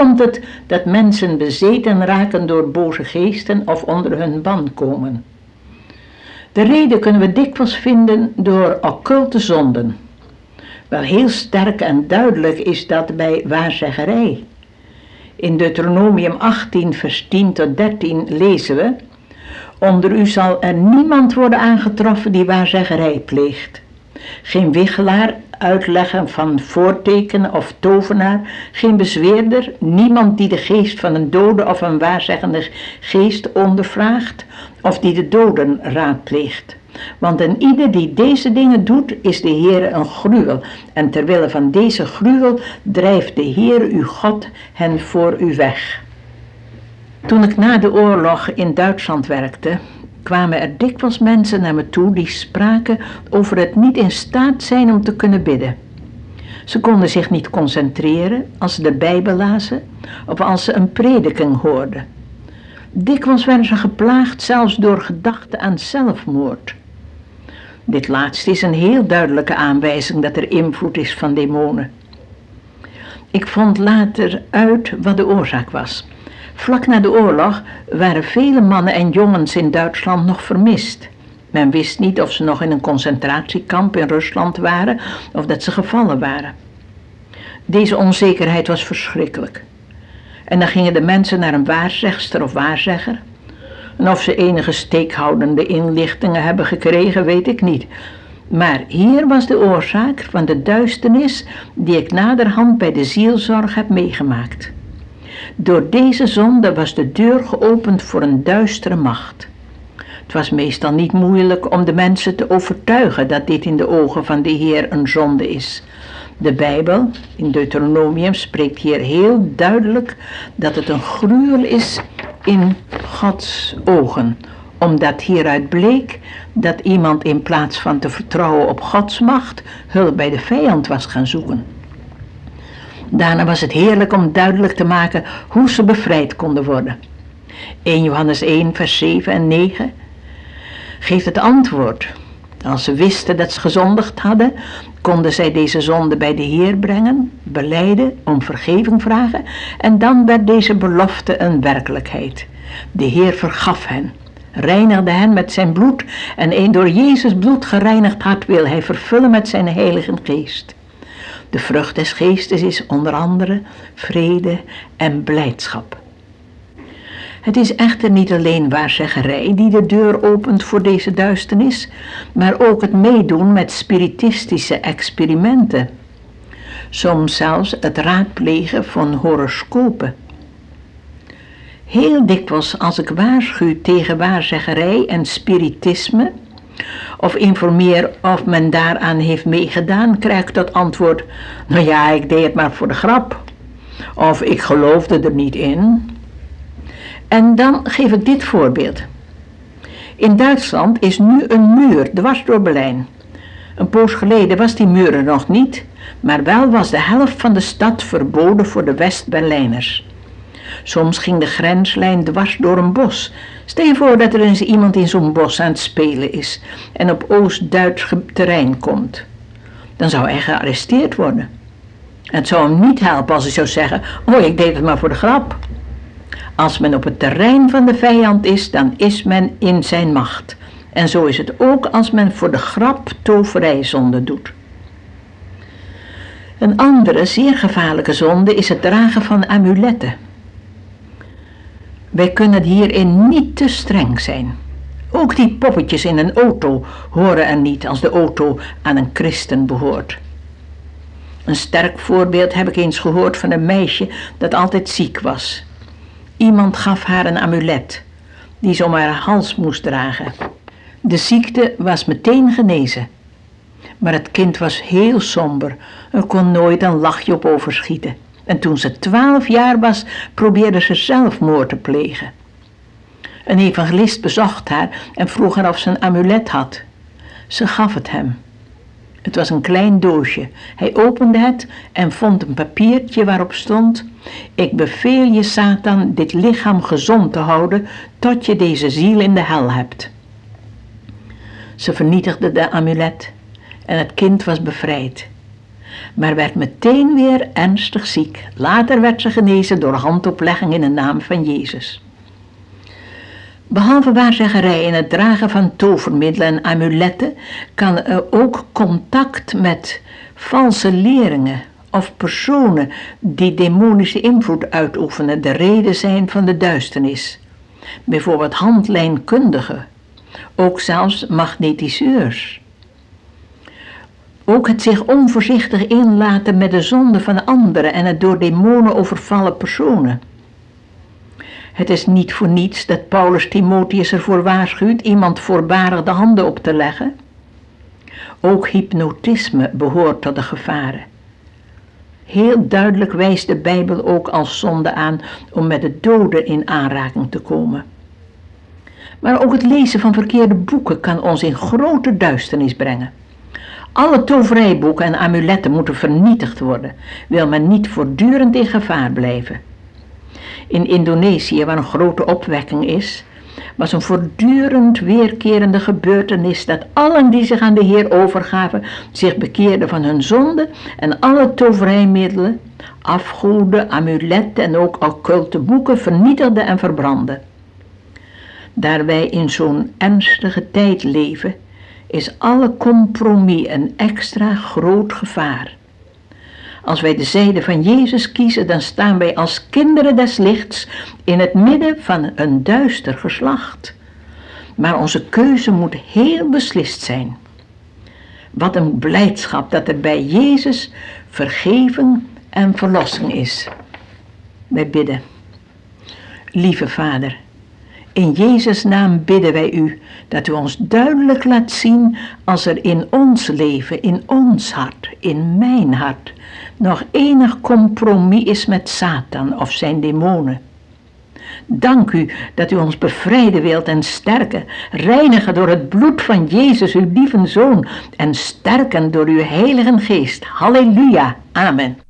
komt het dat mensen bezeten raken door boze geesten of onder hun ban komen? De reden kunnen we dikwijls vinden door occulte zonden. Wel heel sterk en duidelijk is dat bij waarzeggerij. In Deuteronomium 18, vers 10 tot 13 lezen we: Onder u zal er niemand worden aangetroffen die waarzeggerij pleegt. Geen wichelaar, uitleggen van voortekenen of tovenaar, geen bezweerder, niemand die de geest van een dode of een waarzeggende geest ondervraagt of die de doden raadpleegt. Want een ieder die deze dingen doet, is de Heer een gruwel. En terwille van deze gruwel drijft de Heer uw God hen voor u weg. Toen ik na de oorlog in Duitsland werkte, kwamen er dikwijls mensen naar me toe die spraken over het niet in staat zijn om te kunnen bidden. Ze konden zich niet concentreren als ze de Bijbel lazen of als ze een prediking hoorden. Dikwijls werden ze geplaagd zelfs door gedachten aan zelfmoord. Dit laatste is een heel duidelijke aanwijzing dat er invloed is van demonen. Ik vond later uit wat de oorzaak was. Vlak na de oorlog waren vele mannen en jongens in Duitsland nog vermist. Men wist niet of ze nog in een concentratiekamp in Rusland waren of dat ze gevallen waren. Deze onzekerheid was verschrikkelijk. En dan gingen de mensen naar een waarzegster of waarzegger. En of ze enige steekhoudende inlichtingen hebben gekregen, weet ik niet. Maar hier was de oorzaak van de duisternis die ik naderhand bij de zielzorg heb meegemaakt. Door deze zonde was de deur geopend voor een duistere macht. Het was meestal niet moeilijk om de mensen te overtuigen dat dit in de ogen van de Heer een zonde is. De Bijbel in Deuteronomium spreekt hier heel duidelijk dat het een gruwel is in Gods ogen, omdat hieruit bleek dat iemand in plaats van te vertrouwen op Gods macht hulp bij de vijand was gaan zoeken. Daarna was het heerlijk om duidelijk te maken hoe ze bevrijd konden worden. 1 Johannes 1, vers 7 en 9 geeft het antwoord. Als ze wisten dat ze gezondigd hadden, konden zij deze zonde bij de Heer brengen, beleiden, om vergeving vragen en dan werd deze belofte een werkelijkheid. De Heer vergaf hen, reinigde hen met zijn bloed en een door Jezus bloed gereinigd hart wil hij vervullen met zijn heilige geest. De vrucht des geestes is onder andere vrede en blijdschap. Het is echter niet alleen waarzeggerij die de deur opent voor deze duisternis, maar ook het meedoen met spiritistische experimenten. Soms zelfs het raadplegen van horoscopen. Heel dikwijls als ik waarschuw tegen waarzeggerij en spiritisme, of informeer of men daaraan heeft meegedaan, krijg ik tot antwoord: Nou ja, ik deed het maar voor de grap. Of ik geloofde er niet in. En dan geef ik dit voorbeeld. In Duitsland is nu een muur dwars door Berlijn. Een poos geleden was die muur er nog niet, maar wel was de helft van de stad verboden voor de West-Berlijners. Soms ging de grenslijn dwars door een bos. Stel je voor dat er eens iemand in zo'n bos aan het spelen is en op Oost-Duits terrein komt. Dan zou hij gearresteerd worden. Het zou hem niet helpen als hij zou zeggen: Oh, ik deed het maar voor de grap. Als men op het terrein van de vijand is, dan is men in zijn macht. En zo is het ook als men voor de grap toverijzonde doet. Een andere zeer gevaarlijke zonde is het dragen van amuletten. Wij kunnen hierin niet te streng zijn. Ook die poppetjes in een auto horen er niet als de auto aan een christen behoort. Een sterk voorbeeld heb ik eens gehoord van een meisje dat altijd ziek was. Iemand gaf haar een amulet, die ze om haar hals moest dragen. De ziekte was meteen genezen. Maar het kind was heel somber en kon nooit een lachje op overschieten. En toen ze twaalf jaar was, probeerde ze zelfmoord te plegen. Een evangelist bezocht haar en vroeg haar of ze een amulet had. Ze gaf het hem. Het was een klein doosje. Hij opende het en vond een papiertje waarop stond: Ik beveel je, Satan, dit lichaam gezond te houden tot je deze ziel in de hel hebt. Ze vernietigde de amulet en het kind was bevrijd. Maar werd meteen weer ernstig ziek. Later werd ze genezen door handoplegging in de naam van Jezus. Behalve waarzeggerij en het dragen van tovermiddelen en amuletten kan er ook contact met valse leringen of personen die demonische invloed uitoefenen de reden zijn van de duisternis. Bijvoorbeeld handlijnkundigen, ook zelfs magnetiseurs. Ook het zich onvoorzichtig inlaten met de zonde van anderen en het door demonen overvallen personen. Het is niet voor niets dat Paulus Timotheus ervoor waarschuwt iemand voorbarig de handen op te leggen. Ook hypnotisme behoort tot de gevaren. Heel duidelijk wijst de Bijbel ook als zonde aan om met de doden in aanraking te komen. Maar ook het lezen van verkeerde boeken kan ons in grote duisternis brengen. Alle toverijboeken en amuletten moeten vernietigd worden, wil men niet voortdurend in gevaar blijven. In Indonesië, waar een grote opwekking is, was een voortdurend weerkerende gebeurtenis dat allen die zich aan de Heer overgaven, zich bekeerden van hun zonde en alle toverijmiddelen, afgoeden, amuletten en ook occulte boeken vernietigden en verbrandden. Daar wij in zo'n ernstige tijd leven, is alle compromis een extra groot gevaar. Als wij de zijde van Jezus kiezen, dan staan wij als kinderen des lichts in het midden van een duister geslacht. Maar onze keuze moet heel beslist zijn. Wat een blijdschap dat er bij Jezus vergeving en verlossing is. Wij bidden. Lieve Vader, in Jezus' naam bidden wij u dat u ons duidelijk laat zien als er in ons leven, in ons hart, in mijn hart, nog enig compromis is met Satan of zijn demonen. Dank u dat u ons bevrijden wilt en sterken, reinigen door het bloed van Jezus, uw lieve Zoon, en sterken door uw Heilige Geest. Halleluja. Amen.